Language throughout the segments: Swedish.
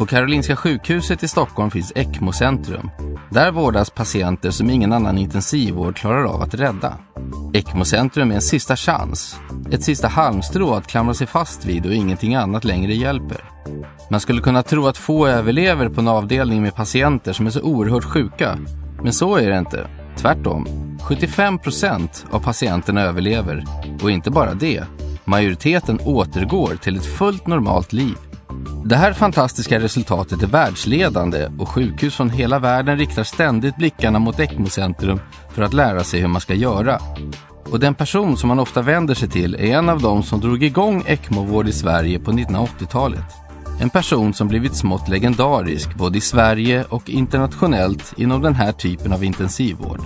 På Karolinska sjukhuset i Stockholm finns ECMO-centrum. Där vårdas patienter som ingen annan intensivvård klarar av att rädda. ECMO-centrum är en sista chans, ett sista halmstrå att klamra sig fast vid och ingenting annat längre hjälper. Man skulle kunna tro att få överlever på en avdelning med patienter som är så oerhört sjuka, men så är det inte. Tvärtom. 75 procent av patienterna överlever. Och inte bara det. Majoriteten återgår till ett fullt normalt liv. Det här fantastiska resultatet är världsledande och sjukhus från hela världen riktar ständigt blickarna mot ECMO-centrum för att lära sig hur man ska göra. Och den person som man ofta vänder sig till är en av dem som drog igång ECMO-vård i Sverige på 1980-talet. En person som blivit smått legendarisk både i Sverige och internationellt inom den här typen av intensivvård.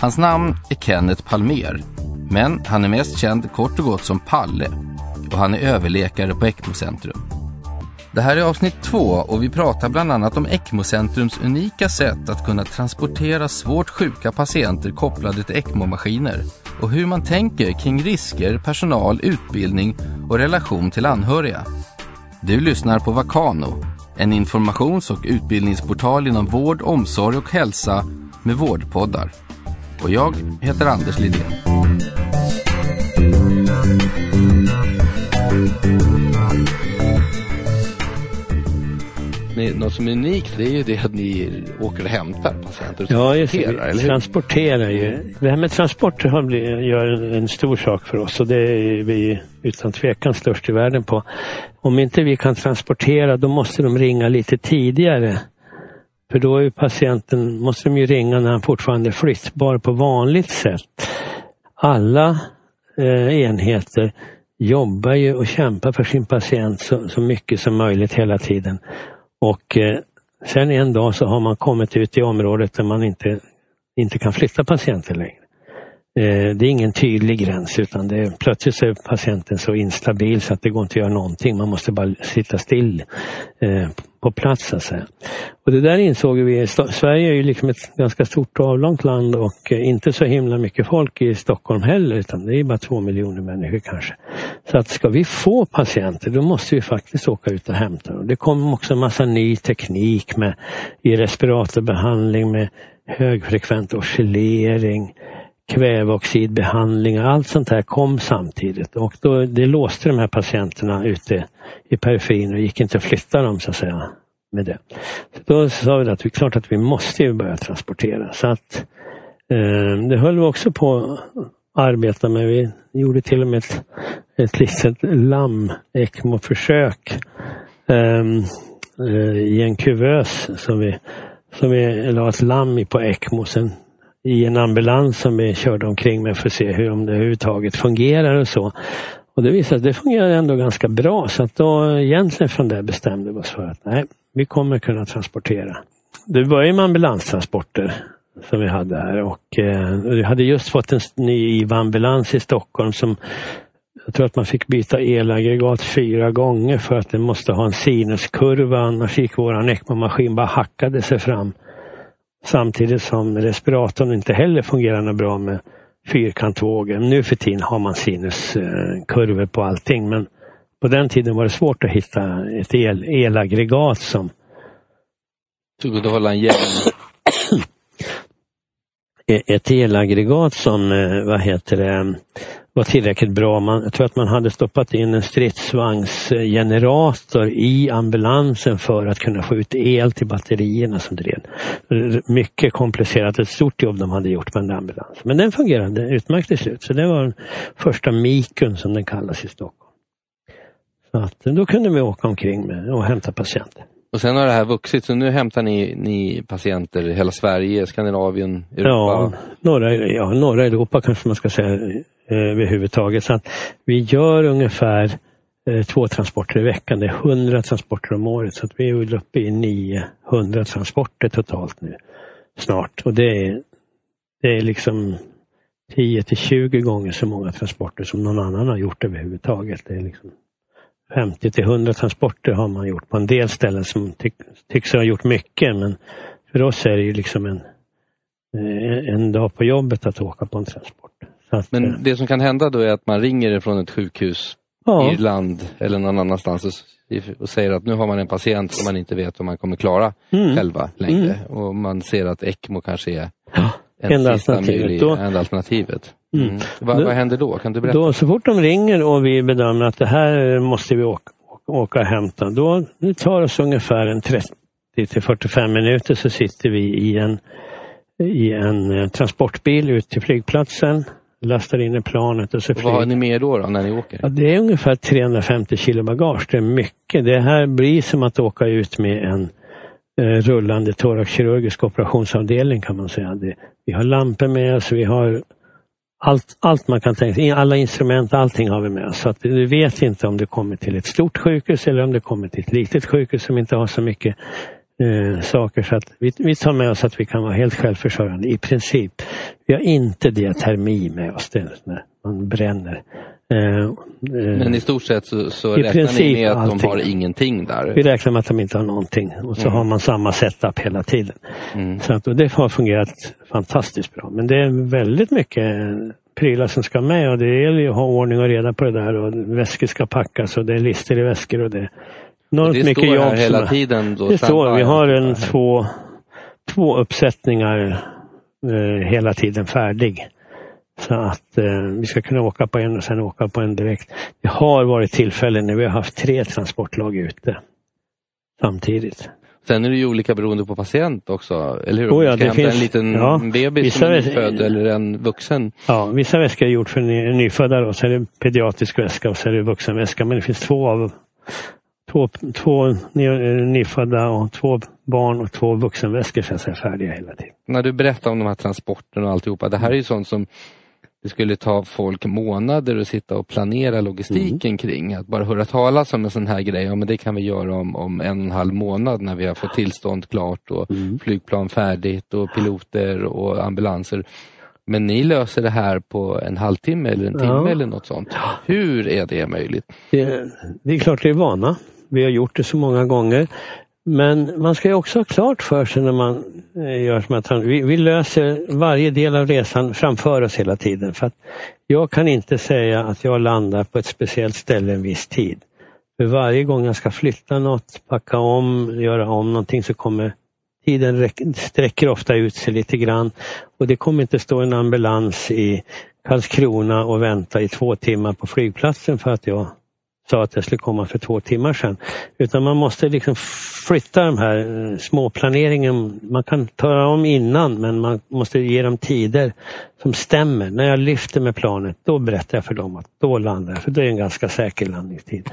Hans namn är Kenneth Palmer, men han är mest känd kort och gott som Palle och han är överläkare på ECMO-centrum. Det här är avsnitt två och vi pratar bland annat om ECMO-centrums unika sätt att kunna transportera svårt sjuka patienter kopplade till ECMO-maskiner och hur man tänker kring risker, personal, utbildning och relation till anhöriga. Du lyssnar på Vakano, en informations och utbildningsportal inom vård, omsorg och hälsa med vårdpoddar. Och jag heter Anders Lidén. Något som är unikt det är ju det att ni åker och hämtar patienter och ja, transporterar, vi transporterar ju. Det här med transporter har blivit, gör en, en, stor sak för oss och det är vi utan tvekan störst i världen på. Om inte vi kan transportera då måste de ringa lite tidigare. För då är patienten, måste de ju ringa när han fortfarande är flyttbar på vanligt sätt. Alla eh, enheter jobbar ju och kämpar för sin patient så, så mycket som möjligt hela tiden. Och eh, sen en dag så har man kommit ut i området där man inte, inte kan flytta patienter längre. Eh, det är ingen tydlig gräns utan det är, plötsligt så är patienten så instabil så att det går inte att göra någonting. Man måste bara sitta still eh, på plats så att säga. Och det där insåg vi. Sverige är ju liksom ett ganska stort och avlångt land och eh, inte så himla mycket folk i Stockholm heller utan det är bara två miljoner människor kanske. Så att ska vi få patienter då måste vi faktiskt åka ut och hämta dem. Det kommer också en massa ny teknik med i respiratorbehandling med högfrekvent oscillering kväveoxidbehandling och allt sånt här kom samtidigt och då, det låste de här patienterna ute i periferin och gick inte att flytta dem så att säga. Med det. Så då sa vi att det är klart att vi måste börja transportera. Så att, eh, det höll vi också på att arbeta med. Vi gjorde till och med ett, ett litet lamm-ECMO-försök eh, eh, i en kuvös som vi, som vi la ett lamm i på ECMO. Sen i en ambulans som vi körde omkring med för att se hur om det överhuvudtaget fungerar och så. Och det visade sig att det fungerar ändå ganska bra så att då egentligen från det bestämde vi oss för att nej, vi kommer kunna transportera. Det började med ambulanstransporter som vi hade här och eh, vi hade just fått en ny IVA-ambulans i Stockholm som jag tror att man fick byta elaggregat fyra gånger för att den måste ha en sinuskurva annars gick våran ECMO-maskin bara hackade sig fram. Samtidigt som respiratorn inte heller fungerar bra med fyrkantvågor. Nu för tiden har man sinuskurvor på allting men på den tiden var det svårt att hitta ett el, elaggregat som Du kunde hålla en jämn... ett elaggregat som, eh, vad heter det, var tillräckligt bra. Man, jag tror att man hade stoppat in en stridsvagnsgenerator i ambulansen för att kunna få ut el till batterierna som drev. Mycket komplicerat, ett stort jobb de hade gjort med den ambulansen. Men den fungerade utmärkt till slut. Så det var den första Mikun som den kallas i Stockholm. Så att, då kunde vi åka omkring med och hämta patienter. Och sen har det här vuxit, så nu hämtar ni, ni patienter i hela Sverige, Skandinavien, Europa? Ja norra, ja, norra Europa kanske man ska säga eh, överhuvudtaget. Så att vi gör ungefär eh, två transporter i veckan. Det är 100 transporter om året så att vi är väl uppe i 900 transporter totalt nu snart. Och det är, det är liksom 10 till 20 gånger så många transporter som någon annan har gjort överhuvudtaget. Det är liksom 50 till 100 transporter har man gjort på en del ställen som ty tycks ha gjort mycket men för oss är det ju liksom en, eh, en dag på jobbet att åka på en transport. Men det som kan hända då är att man ringer från ett sjukhus ja. i Irland eller någon annanstans och säger att nu har man en patient som man inte vet om man kommer klara mm. själva längre. Mm. Och man ser att ECMO kanske är ja, en alternativet. Då, en alternativet. Mm. mm. Vad, vad händer då? Kan du berätta? Då, så fort de ringer och vi bedömer att det här måste vi åka, åka och hämta, då det tar oss ungefär en 30 till 45 minuter så sitter vi i en, i en eh, transportbil ut till flygplatsen lastar in i planet och så flyger. Vad har ni med då, då när ni åker? Ja, det är ungefär 350 kilo bagage. Det är mycket. Det här blir som att åka ut med en eh, rullande thoraxkirurgisk operationsavdelning kan man säga. Det, vi har lampor med oss, vi har allt, allt man kan tänka sig. Alla instrument, allting har vi med oss. Så att vi vet inte om det kommer till ett stort sjukhus eller om det kommer till ett litet sjukhus som inte har så mycket eh, saker. Så att vi, vi tar med oss att vi kan vara helt självförsörjande i princip. Vi har inte diatermi med oss, det när man bränner. Eh, eh, Men i stort sett så, så räknar ni med att allting. de har ingenting där? Vi räknar med att de inte har någonting och så mm. har man samma setup hela tiden. Mm. Så att, det har fungerat fantastiskt bra. Men det är väldigt mycket prylar som ska med och det gäller ju att ha ordning och reda på det där och väskor ska packas och det är lister i väskor och det enormt det mycket jobb. Hela tiden då, det står, vi har en två, två uppsättningar eh, hela tiden färdig. Så att eh, vi ska kunna åka på en och sen åka på en direkt. Det har varit tillfällen när vi har haft tre transportlag ute samtidigt. Sen är det ju olika beroende på patient också, eller hur? Oh ja, det finns, en liten ja, bebis som är nyfödd eller en vuxen? Ja, vissa väskor är gjort för nyfödda och så är det pediatrisk väska och så är det vuxenväska. Men det finns två av två, två nyfödda och två barn och två vuxenväskor så är färdiga hela tiden. När du berättar om de här transporterna och alltihopa, det här är ju sånt som det skulle ta folk månader att sitta och planera logistiken mm. kring. Att bara höra talas om en sån här grej, ja men det kan vi göra om, om en och en halv månad när vi har fått tillstånd klart och mm. flygplan färdigt och piloter och ambulanser. Men ni löser det här på en halvtimme eller en timme ja. eller något sånt. Hur är det möjligt? Det, det är klart det är vana. Vi har gjort det så många gånger. Men man ska ju också ha klart för sig när man eh, gör som att vi, vi löser varje del av resan framför oss hela tiden. För att Jag kan inte säga att jag landar på ett speciellt ställe en viss tid. För varje gång jag ska flytta något, packa om, göra om någonting så kommer tiden sträcker ofta ut sig lite grann. Och det kommer inte stå en ambulans i Karlskrona och vänta i två timmar på flygplatsen för att jag sa att jag skulle komma för två timmar sedan. Utan man måste liksom flytta de här eh, småplaneringen. Man kan ta om innan men man måste ge dem tider som stämmer. När jag lyfter med planet då berättar jag för dem att då landar jag, för det är en ganska säker landningstid.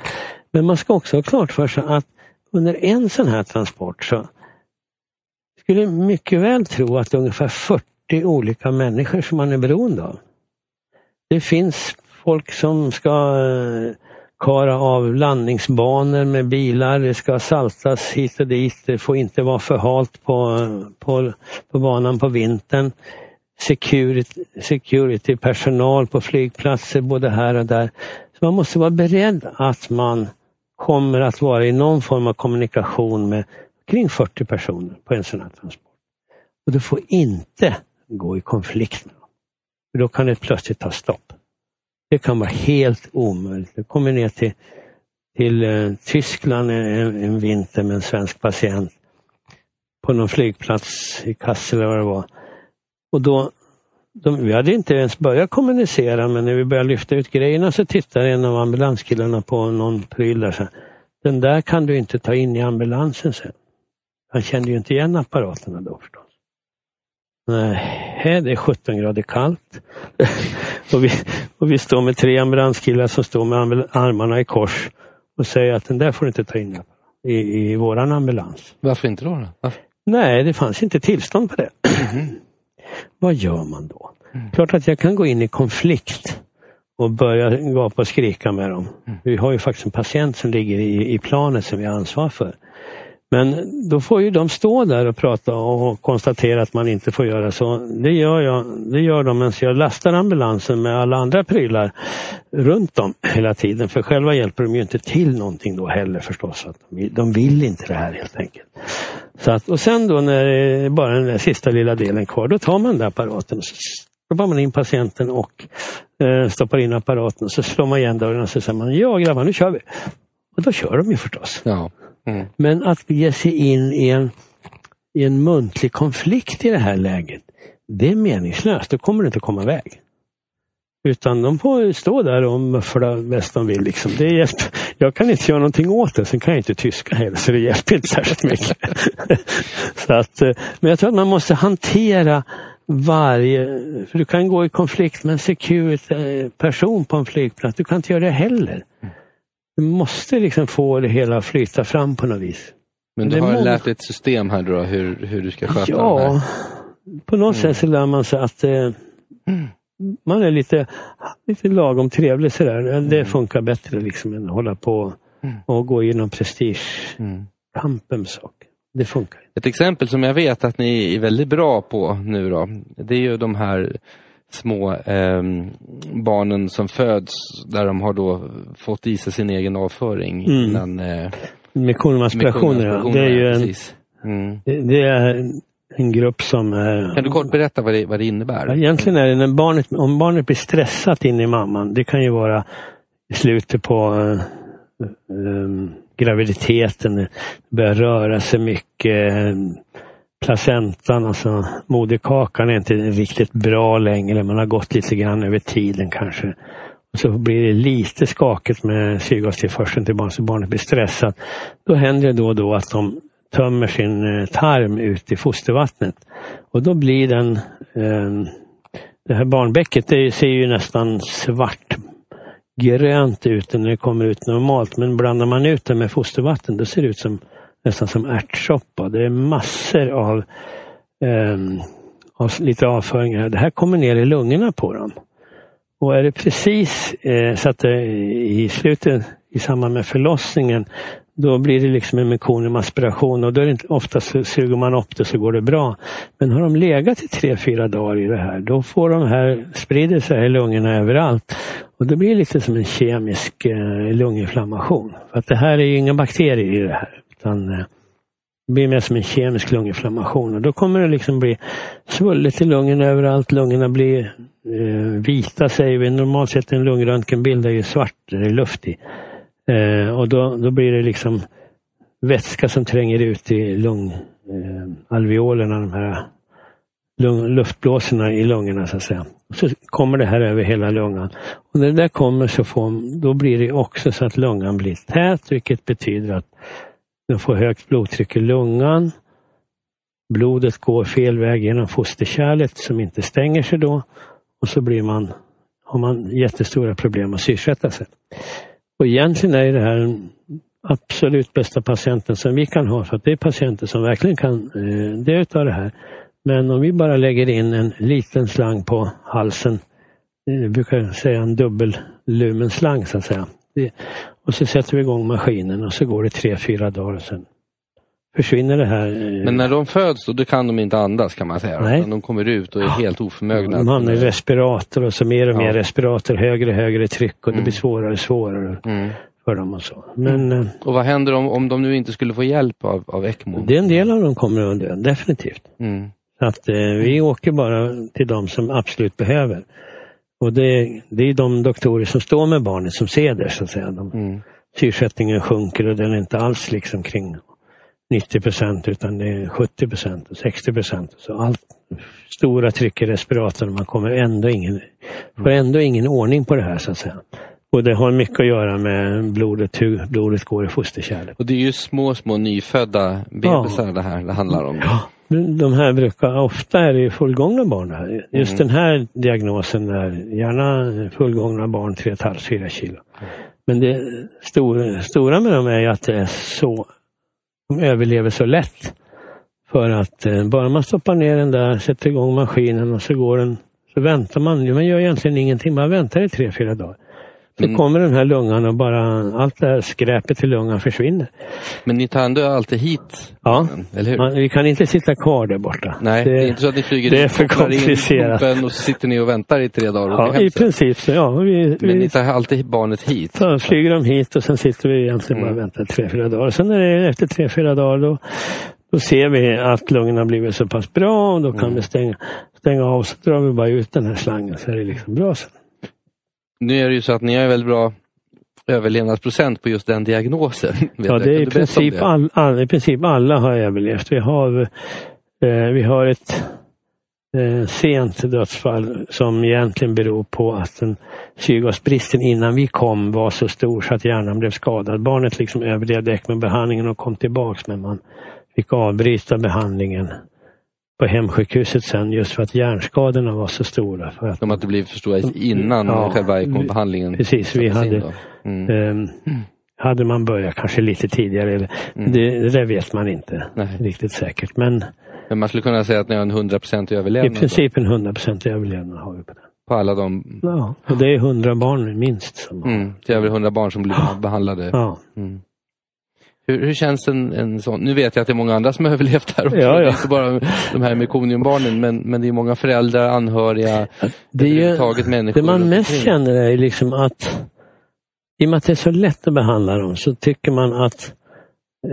Men man ska också ha klart för sig att under en sån här transport så skulle mycket väl tro att det är ungefär 40 olika människor som man är beroende av. Det finns folk som ska eh, kara av landningsbanor med bilar, det ska saltas hit och dit, det får inte vara för halt på, på, på banan på vintern. Security, security personal på flygplatser både här och där. Så man måste vara beredd att man kommer att vara i någon form av kommunikation med kring 40 personer på en sån här transport. Och du får inte gå i konflikt med dem. För då kan det plötsligt ta stopp. Det kan vara helt omöjligt. Jag kommer ner till, till eh, Tyskland en, en, vinter med en svensk patient på någon flygplats i Kassel eller vad det var. Och då, de, vi hade inte ens börjat kommunicera men när vi började lyfta ut grejerna så tittade en av ambulanskillarna på någon pryl där. Så, Den där kan du inte ta in i ambulansen sen. Han kände ju inte igen apparaterna då förstås. Nej, det är 17 grader kallt. och, vi, och vi står med tre ambulanskillar som står med armarna i kors och säger att den där får du inte ta in i, i våran ambulans. Varför inte då? då? Nej, det fanns inte tillstånd på det. Mm. Vad gör man då? Mm. Klart att jag kan gå in i konflikt och börja gapa och skrika med dem. Mm. Vi har ju faktiskt en patient som ligger i, i planet som vi har ansvar för. Men då får ju de stå där och prata och konstatera att man inte får göra så. Det gör, jag, det gör de medan jag lastar ambulansen med alla andra prylar runt dem hela tiden. För själva hjälper de ju inte till någonting då heller förstås. Att de, vill inte det här helt enkelt. Så att, och sen då när det är bara den där sista lilla delen kvar, då tar man den där apparaten och så stoppar man in patienten och eh, stoppar in apparaten och så slår man igen dörren och så säger man ja grabbar nu kör vi. Och då kör de ju förstås. Ja. Mm. Men att ge sig in i en, i en muntlig konflikt i det här läget, det är meningslöst. Då kommer det inte komma iväg. Utan de får stå där och muffla bäst de vill. Liksom. Det hjälper. Jag kan inte göra någonting åt det, sen kan jag inte tyska heller så det hjälper inte särskilt mycket. så att, eh, men jag tror att man måste hantera varje... För du kan gå i konflikt med en security eh, person på en flygplats. Du kan inte göra det heller. Du måste liksom få det hela att flyta fram på något vis. Men Det du har många- lärt dig ett system här då, hur, hur du ska sköta det Ja, här. på något sätt så lär man sig att eh, man är lite, lite lagom trevlig sådär. Det funkar bättre liksom än att hålla på och gå igenom prestigekampen Mm. med saker. Det funkar. Ett exempel som jag vet att ni är väldigt bra på nu då, det är ju de här små ehm, barnen som föds där de har då fått i sig sin egen avföring Mm. innan eh, Med kolonaspirationer, ja. det är ju en. Mm. det det är en grupp som är... Kan du kort berätta vad det, vad det innebär? Egentligen är det när barnet, om barnet blir stressat in i mamman, det kan ju vara i slutet på eh, eh, graviditeten, börjar röra sig mycket, eh, placentan, alltså moderkakan är inte riktigt bra längre, man har gått lite grann över tiden kanske. Och så blir det lite skakigt med syrgastillförseln till barnet så barnet blir stressat. Då händer det då och då att de tömmer sin eh, tarm ut i fostervattnet. Och då blir den, eh, det här barnbäcket det ser ju nästan svart grönt ut när det kommer ut normalt. Men blandar man ut det med fostervatten då ser det ut som nästan som ärtsoppa. Det är massor av, eh, av lite avföringar. Det här kommer ner i lungorna på dem. Och är det precis eh, så att det i slutet i samband med förlossningen då blir det liksom en mekoniumaspiration och då är det inte, oftast så suger man upp det så går det bra. Men har de legat i tre, fyra dagar i det här, då får de här, sprider sig i lungorna överallt. Och det blir lite som en kemisk eh, lunginflammation. För att det här är ju inga bakterier i det här. Utan, det eh, blir mer som en kemisk lunginflammation och då kommer det liksom bli svullet i lungorna överallt. Lungorna blir eh, vita säger vi. Normalt sett en lungröntgenbild är ju svart, det är luft i. Eh, och då, då blir det liksom vätska som tränger ut i lungalveolerna, eh, de här lung, luftblåsorna i lungorna så att säga. Så kommer det här över hela lungan. Och när det där kommer så får, då blir det också så att lungan blir tät vilket betyder att den får högt blodtryck i lungan. Blodet går fel väg genom fosterkärlet som inte stänger sig då. Och så blir man, har man jättestora problem att syrsätta sig. Och egentligen är det här den absolut bästa patienten som vi kan ha. För att det är patienter som verkligen kan eh, dö av det här. Men om vi bara lägger in en liten slang på halsen. Eh, jag brukar säga en dubbellumenslang så att säga. Det, och så sätter vi igång maskinen och så går det tre, fyra dagar och sen försvinner det här. eh, Men när de föds då, då kan de inte andas kan man säga. Nej. De kommer ut och är helt oförmögna. De hamnar i respirator och så mer och mer Ja. respirator, högre och högre tryck och det Mm. blir svårare och svårare Mm. för dem och så. Men eh, Och vad händer om, om de nu inte skulle få hjälp av, av ECMO? det är en del av dem kommer att dö, definitivt. Mm. Att eh, vi åker bara till de som absolut behöver. Och det, det är de doktorer som står med barnet som ser det så att säga. De, Mm. Syrsättningen sjunker och den är inte alls liksom kring 90 procent utan det är 70 procent och 60 procent. Så allt stora tryck i respiratorn, man kommer ändå ingen, får ändå ingen ordning på det här så att säga. Och det har mycket att göra med blodet, hur blodet går i fosterkärlet. Och det är ju små, små nyfödda bebisar det här det handlar om. De här brukar, ofta är det ju fullgångna barn. Här. Just den här diagnosen är gärna fullgångna barn 3,5-4 kilo. Men det stora, stora med dem är ju att det är så, de överlever så lätt. För att eh, bara man stoppar ner den där, sätter igång maskinen och så går den, så väntar man. Man gör egentligen ingenting, man väntar i 3-4 dagar. Så Mm. kommer den här lungan och bara allt det här skräpet i lungan försvinner. Men ni tar ändå alltid hit Ja. eller hur? Man, vi kan inte sitta kvar där borta. Nej, det, är inte så att ni flyger det är in, för in komplicerat. pumpen och så sitter ni och väntar i tre dagar och Ja, i princip så. Ja, vi, Men vi ni tar alltid barnet hit? så flyger de hit och sen sitter vi egentligen bara och Mm. väntar tre, fyra dagar. Sen är det efter tre, fyra dagar då, då ser vi att lungorna blivit så pass bra och då kan Mm. vi stänga, stänga av så drar vi bara ut den här slangen så är det liksom bra sen. Nu är det ju så att ni är väldigt bra överlevnadsprocent på just den diagnosen? Ja, det är i princip? All, all, i princip alla har överlevt. Vi har, eh, vi har ett eh, sent dödsfall som egentligen beror på att den syrgasbristen innan vi kom var så stor så att hjärnan blev skadad. Barnet liksom överlevde ECMO-behandlingen och kom tillbaks men man fick avbryta behandlingen på hemsjukhuset sen just för att hjärnskadorna var så stora. För att, De hade blivit för stora innan ja, själva ECMO-behandlingen? Precis, vi hade, mm. eh, hade man börjat kanske lite tidigare. Mm. Det, det vet man inte Nej. riktigt säkert. Men, Men man skulle kunna säga att ni har en 100% överlevnad? I princip en 100% överlevnad har vi på det. På alla de? Ja, och det är 100 barn minst. Som mm, det är över 100 barn som blir behandlade? Ja. Mm. Hur, hur, känns en, en sån? Nu vet jag att det är många andra som har överlevt här också. Ja, ja. Inte bara de här mekoniumbarnen men, men det är många föräldrar, anhöriga, det är ju, människor. Det man mest känner är liksom att i och med att det är så lätt att behandla dem så tycker man att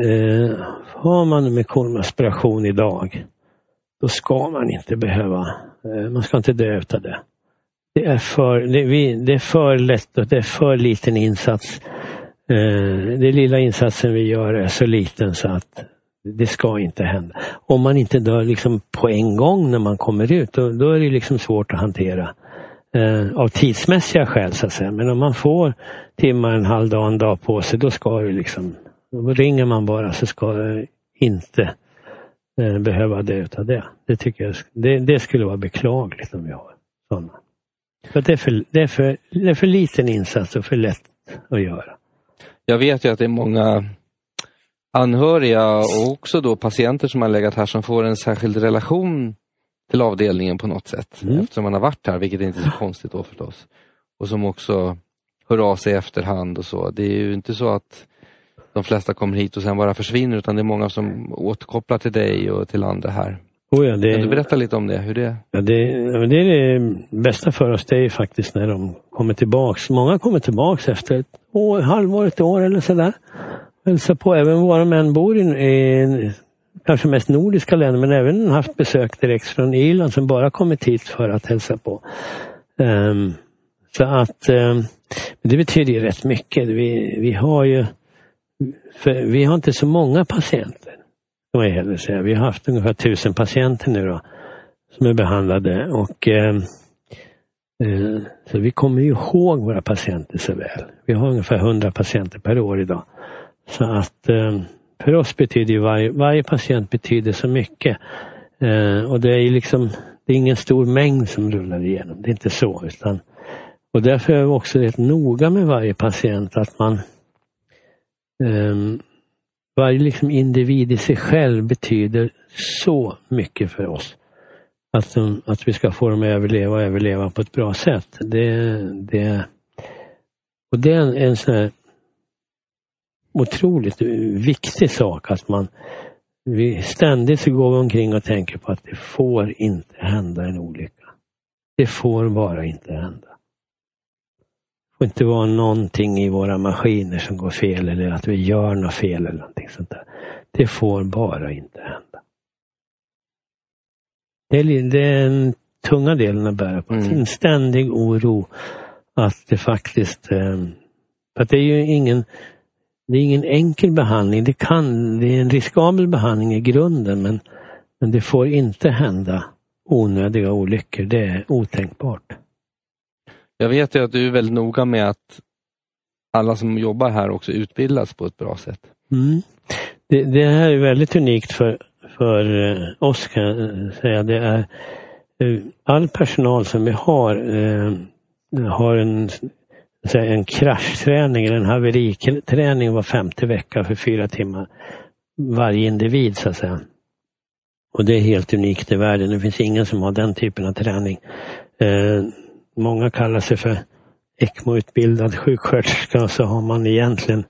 eh, har man mekoniumaspiration idag då ska man inte behöva, eh, man ska inte dö utav det. Det är för, det, vi, det är för lätt och det är för liten insats Eh, den lilla insatsen vi gör är så liten så att det ska inte hända. Om man inte dör liksom på en gång när man kommer ut, då, då är det liksom svårt att hantera. Eh, av tidsmässiga skäl så att säga. Men om man får timmar, en halv dag, en dag på sig, då ska det liksom, då ringer man bara så ska det inte eh, behöva dö utav det. Det tycker jag, det, det skulle vara beklagligt om vi har sådana. För det, är för, det, är för, det är för liten insats och för lätt att göra. Jag vet ju att det är många anhöriga och också då patienter som har legat här som får en särskild relation till avdelningen på något sätt. Mm. Eftersom man har varit här, vilket är inte är så konstigt då förstås. Och som också hör av sig i efterhand och så. Det är ju inte så att de flesta kommer hit och sen bara försvinner utan det är många som återkopplar till dig och till andra här. Oh ja, det, kan du berätta lite om det? Hur det? Ja, det, det är det bästa för oss, det är faktiskt när de kommer tillbaks. Många kommer tillbaks efter ett år, halvår, ett år eller sådär. Hälsa på. Även våra män bor i, i kanske mest nordiska länder men även haft besök direkt från Irland som bara kommit hit för att hälsa på. Um, så att um, det betyder ju rätt mycket. Vi, vi har ju vi har inte så många patienter kan man hellre säga. Vi har haft ungefär tusen patienter nu då som är behandlade och um, Eh, så vi kommer ihåg våra patienter så väl. Vi har ungefär 100 patienter per år idag. Så att eh, för oss betyder varje, varje patient betyder så mycket. Eh, och det är liksom det är ingen stor mängd som rullar igenom. Det är inte så. utan Och därför är vi också rätt noga med varje patient att man ehm, varje liksom individ i sig själv betyder så mycket för oss. Att, de, att vi ska få dem att överleva och överleva på ett bra sätt. Det, det, och det är en, en sån här otroligt viktig sak att man vi ständigt går omkring och tänker på att det får inte hända en olycka. Det får bara inte hända Det får inte vara någonting i våra maskiner som går fel eller att vi gör något fel eller någonting sånt där. Det får bara inte hända. Det är, det är den tunga delen att bära på. Mm. En ständig oro att det faktiskt... Eh, att det är ju ingen, det är ingen enkel behandling. Det, kan, det är en riskabel behandling i grunden men, men det får inte hända onödiga olyckor. Det är otänkbart. Jag vet ju att du är väldigt noga med att alla som jobbar här också utbildas på ett bra sätt. Mm. Det, det, här är väldigt unikt för, för eh, oss kan jag säga. Det är eh, all personal som vi har eh, har en, en kraschträning eller en haveriträning var femte vecka för fyra timmar. Varje individ så att säga. Och det är helt unikt i världen. Det finns ingen som har den typen av träning. Eh, många kallar sig för ECMO-utbildad sjuksköterska och så har man egentligen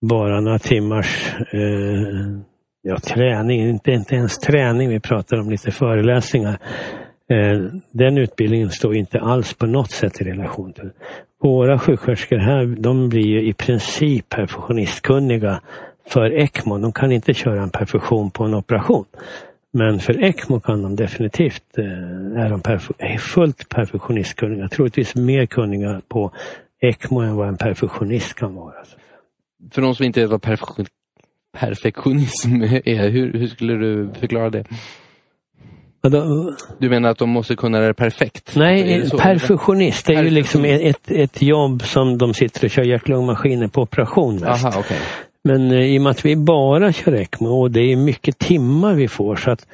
bara några timmars eh, ja, träning, inte, inte ens träning, vi pratar om lite föreläsningar. Eh, den utbildningen står inte alls på något sätt i relation till våra sjuksköterskor här, de blir ju i princip perfektionistkunniga för ECMO. De kan inte köra en perfektion på en operation. Men för ECMO kan de definitivt, eh, är de perf fullt perfektionistkunniga, troligtvis mer kunniga på ECMO än vad en perfektionist kan vara. För de som inte vet vad perfektion, perfektionism är, hur, hur skulle du förklara det? Du menar att de måste kunna det perfekt? Nej, det perfektionist är ju liksom ett, ett jobb som de sitter och kör hjärt-lungmaskiner på operation mest. Aha, okay. Men eh, i och med att vi bara kör ECMO och det är mycket timmar vi får så att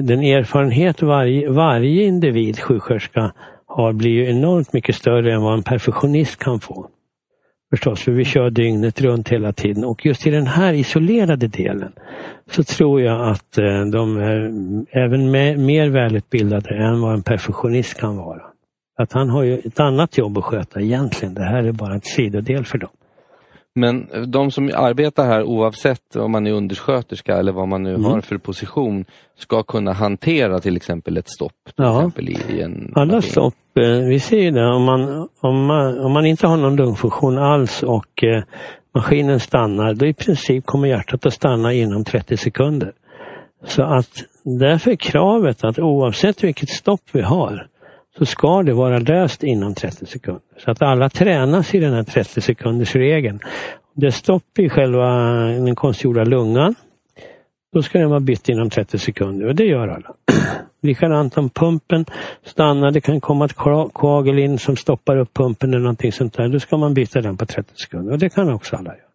den erfarenhet varje, varje individ, sjuksköterska, har blir ju enormt mycket större än vad en perfektionist kan få. Förstås, för vi kör dygnet runt hela tiden och just i den här isolerade delen så tror jag att eh, de är även mer välutbildade än vad en perfektionist kan vara. Att han har ju ett annat jobb att sköta egentligen. Det här är bara en sidodel för dem. Men de som arbetar här oavsett om man är undersköterska eller vad man nu mm. har för position ska kunna hantera till exempel ett stopp. Till ja. exempel i, en Alla maskin. stopp, eh, vi ser ju det om man, om, man, om man inte har någon lungfunktion alls och eh, maskinen stannar, då i princip kommer hjärtat att stanna inom 30 sekunder. Så att därför är kravet att oavsett vilket stopp vi har så ska det vara löst inom 30 sekunder. Så att alla tränas i den här 30 sekunders regeln. Det är stopp i själva den konstgjorda lungan. Då ska den vara bytt inom 30 sekunder och det gör alla. Likadant om pumpen stannar, det kan komma ett koagel in som stoppar upp pumpen eller någonting sånt där. Då ska man byta den på 30 sekunder och det kan också alla göra.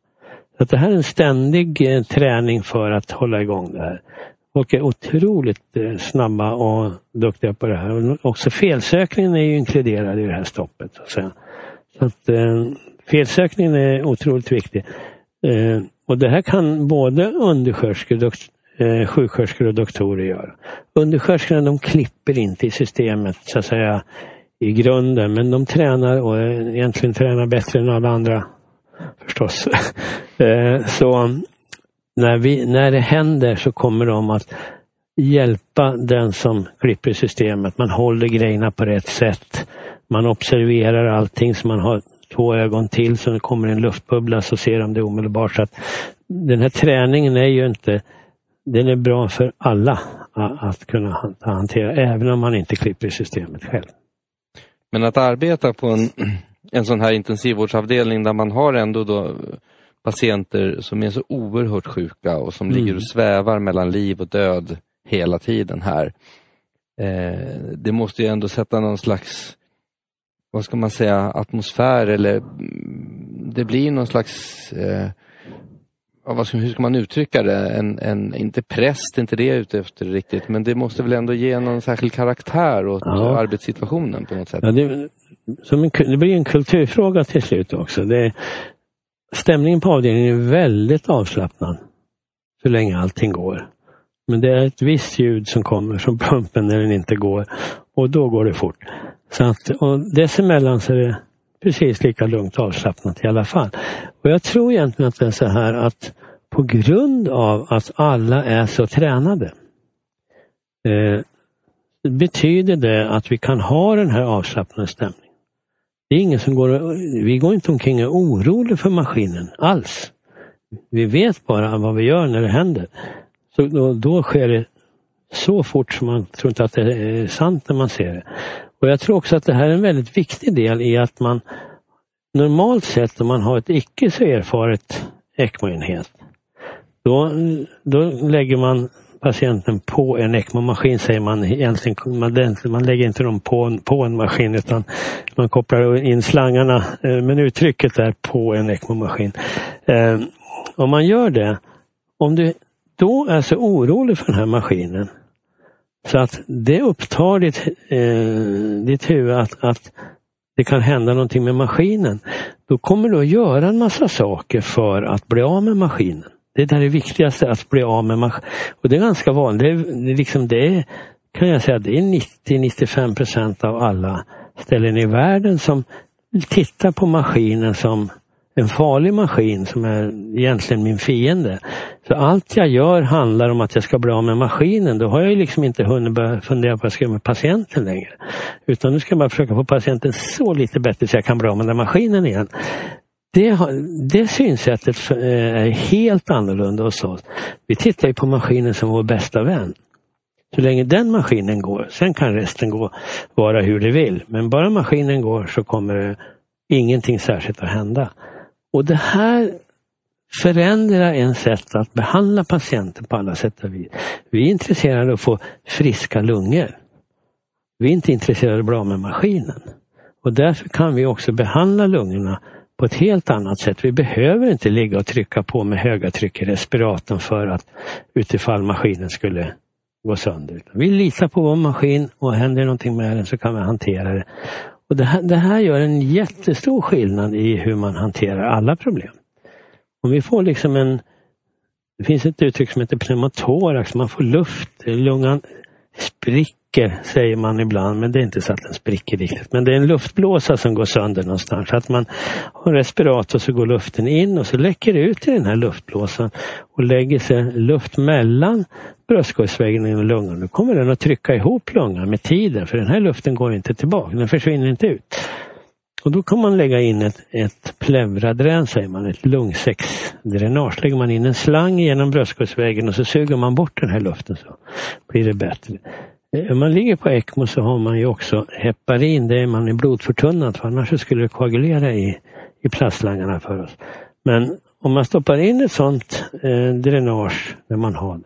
Så det här är en ständig eh, träning för att hålla igång det här. Folk är otroligt eh, snabba och duktiga på det här. Och också felsökningen är ju inkluderad i det här stoppet. Så, att, eh, felsökningen är otroligt viktig. Eh, och det här kan både undersköterskor, eh, sjuksköterskor och doktorer göra. Undersköterskorna de klipper inte i systemet så att säga i grunden men de tränar och eh, egentligen tränar bättre än alla andra förstås. eh, så när, vi, när det händer så kommer de att hjälpa den som klipper systemet. Man håller grejerna på rätt sätt. Man observerar allting så man har två ögon till så det kommer en luftbubbla så ser de det omedelbart. Så att den här träningen är ju inte, den är bra för alla att kunna hantera, även om man inte klipper systemet själv. Men att arbeta på en, en sån här intensivvårdsavdelning där man har ändå då patienter som är så oerhört sjuka och som mm. ligger och svävar mellan liv och död hela tiden här. Eh, det måste ju ändå sätta någon slags, vad ska man säga, atmosfär eller mm, det blir någon slags eh, ska, hur ska man uttrycka det? En, en, inte präst, inte det jag är ute efter riktigt, men det måste väl ändå ge någon särskild karaktär åt ja. arbetssituationen på något sätt? Ja, det, en, det blir en kulturfråga till slut också. Det, Stämningen på avdelningen är väldigt avslappnad. Så länge allting går. Men det är ett visst ljud som kommer från pumpen när den inte går. Och då går det fort. Så att, och dessemellan så är det precis lika lugnt och avslappnat i alla fall. Och jag tror egentligen att det är så här att på grund av att alla är så tränade eh, betyder det att vi kan ha den här avslappnade stämningen. Det är ingen som går, vi går inte omkring och är oroliga för maskinen alls. Vi vet bara vad vi gör när det händer. Så då, då sker det så fort som man tror inte att det är sant när man ser det. Och Jag tror också att det här är en väldigt viktig del i att man normalt sett om man har ett icke så erfaret ECMO-enhet då, då lägger man patienten på en ECMO-maskin säger man egentligen. Man, man lägger inte dem på en, på en maskin utan man kopplar in slangarna, eh, men uttrycket är på en ECMO-maskin. Eh, om man gör det, om du då är så orolig för den här maskinen så att det upptar ditt, eh, ditt huvud att, att det kan hända någonting med maskinen. Då kommer du att göra en massa saker för att bli av med maskinen. Det är det viktigaste, att bli av med maskin. Och det är ganska vanligt. Det liksom, det kan jag säga, det är 90-95 procent av alla ställen i världen som tittar på maskinen som en farlig maskin som är egentligen min fiende. Så allt jag gör handlar om att jag ska bli av med maskinen. Då har jag liksom inte hunnit börja fundera på vad jag ska göra med patienten längre. Utan nu ska jag bara försöka få patienten så lite bättre så jag kan bli av med den maskinen igen. Det, det synsättet eh, är helt annorlunda hos oss. Vi tittar ju på maskinen som vår bästa vän. Så länge den maskinen går, sen kan resten gå, vara hur det vill. Men bara maskinen går så kommer det ingenting särskilt att hända. Och det här förändrar en sätt att behandla patienten på alla sätt och vis. Vi är intresserade av att få friska lungor. Vi är inte intresserade av att bli av med maskinen. Och därför kan vi också behandla lungorna på ett helt annat sätt. Vi behöver inte ligga och trycka på med höga tryck i respiratorn för att utifall maskinen skulle gå sönder. Vi litar på vår maskin och händer någonting med den så kan vi hantera det. Och det här, det här gör en jättestor skillnad i hur man hanterar alla problem. Om vi får liksom en det finns ett uttryck som heter pneumotorax, man får luft, lungan spricker säger man ibland, men det är inte så att den spricker riktigt. Men det är en luftblåsa som går sönder någonstans. Så att man har respirator så går luften in och så läcker det ut i den här luftblåsan och lägger sig luft mellan bröstkorgsväggen och lungan. Då kommer den att trycka ihop lungan med tiden för den här luften går inte tillbaka, den försvinner inte ut. Och då kan man lägga in ett, ett pleuradrän, säger man, ett lungsäcksdränage. Lägger man in en slang genom bröstkorgsväggen och så suger man bort den här luften så blir det bättre. Om man ligger på ECMO så har man ju också heparin, det är man är blodförtunnat för annars skulle det koagulera i, i plastslangarna för oss. Men om man stoppar in ett sånt eh, dränage när man har det,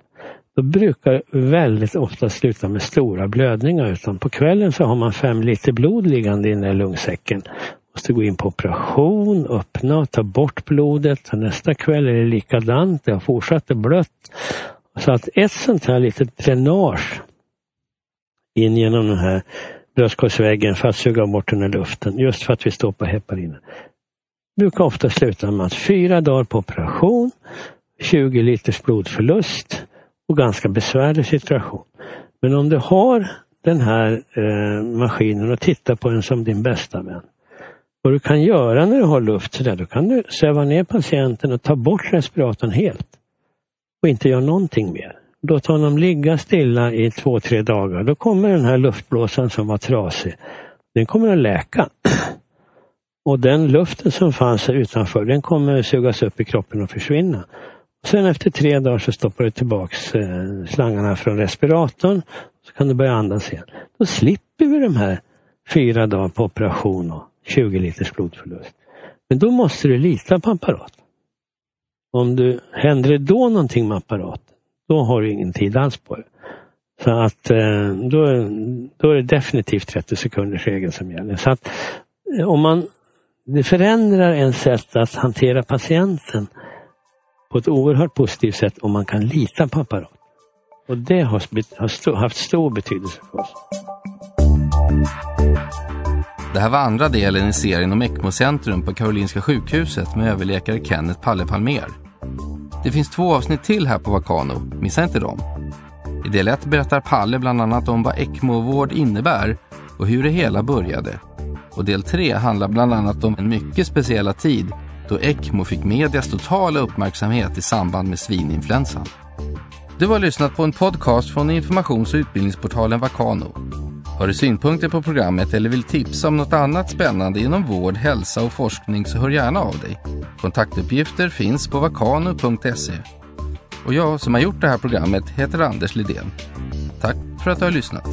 då brukar väldigt ofta sluta med stora blödningar utan på kvällen så har man fem liter blod liggande i den där lungsäcken. Måste gå in på operation, öppna och ta bort blodet. Nästa kväll är det likadant, det har fortsatt blött. Så att ett sånt här litet dränage in genom den här bröstkorgsväggen för att suga bort den här luften, just för att vi stoppar heparinen. Brukar ofta sluta med att fyra dagar på operation, 20 liters blodförlust, och ganska besvärlig situation. Men om du har den här eh, maskinen och tittar på den som din bästa vän. Vad du kan göra när du har luft sådär, då kan du söva ner patienten och ta bort respiratorn helt. Och inte göra någonting mer. Låt honom ligga stilla i två, tre dagar. Då kommer den här luftblåsan som var trasig, den kommer att läka. Och den luften som fanns utanför, den kommer att sugas upp i kroppen och försvinna. Sen efter tre dagar så stoppar du tillbaks eh, slangarna från respiratorn. Så kan du börja andas igen. Då slipper vi de här fyra dagar på operation och 20 liters blodförlust. Men då måste du lita på apparaten. Om du händer det då någonting med apparaten, då har du ingen tid alls på det. Så att eh, då, då är det definitivt 30 sekunders regel som gäller. Så att eh, om man det förändrar en sätt att hantera patienten på ett oerhört positivt sätt om man kan lita på apparaten. Och det har, har haft stor betydelse för oss. Det här var andra delen i serien om ECMO-centrum på Karolinska sjukhuset med överläkare Kenneth Palle Palmer. Det finns två avsnitt till här på Vakano, missa inte dem. I del 1 berättar Palle bland annat om vad ECMO-vård innebär och hur det hela började. Och del 3 handlar bland annat om en mycket speciella tid då ECMO fick medias totala uppmärksamhet i samband med svininfluensan. Du har lyssnat på en podcast från informations och utbildningsportalen Vakano. Har du synpunkter på programmet eller vill tipsa om något annat spännande inom vård, hälsa och forskning så hör gärna av dig. Kontaktuppgifter finns på vakano.se. Och jag som har gjort det här programmet heter Anders Lidén. Tack för att du har lyssnat.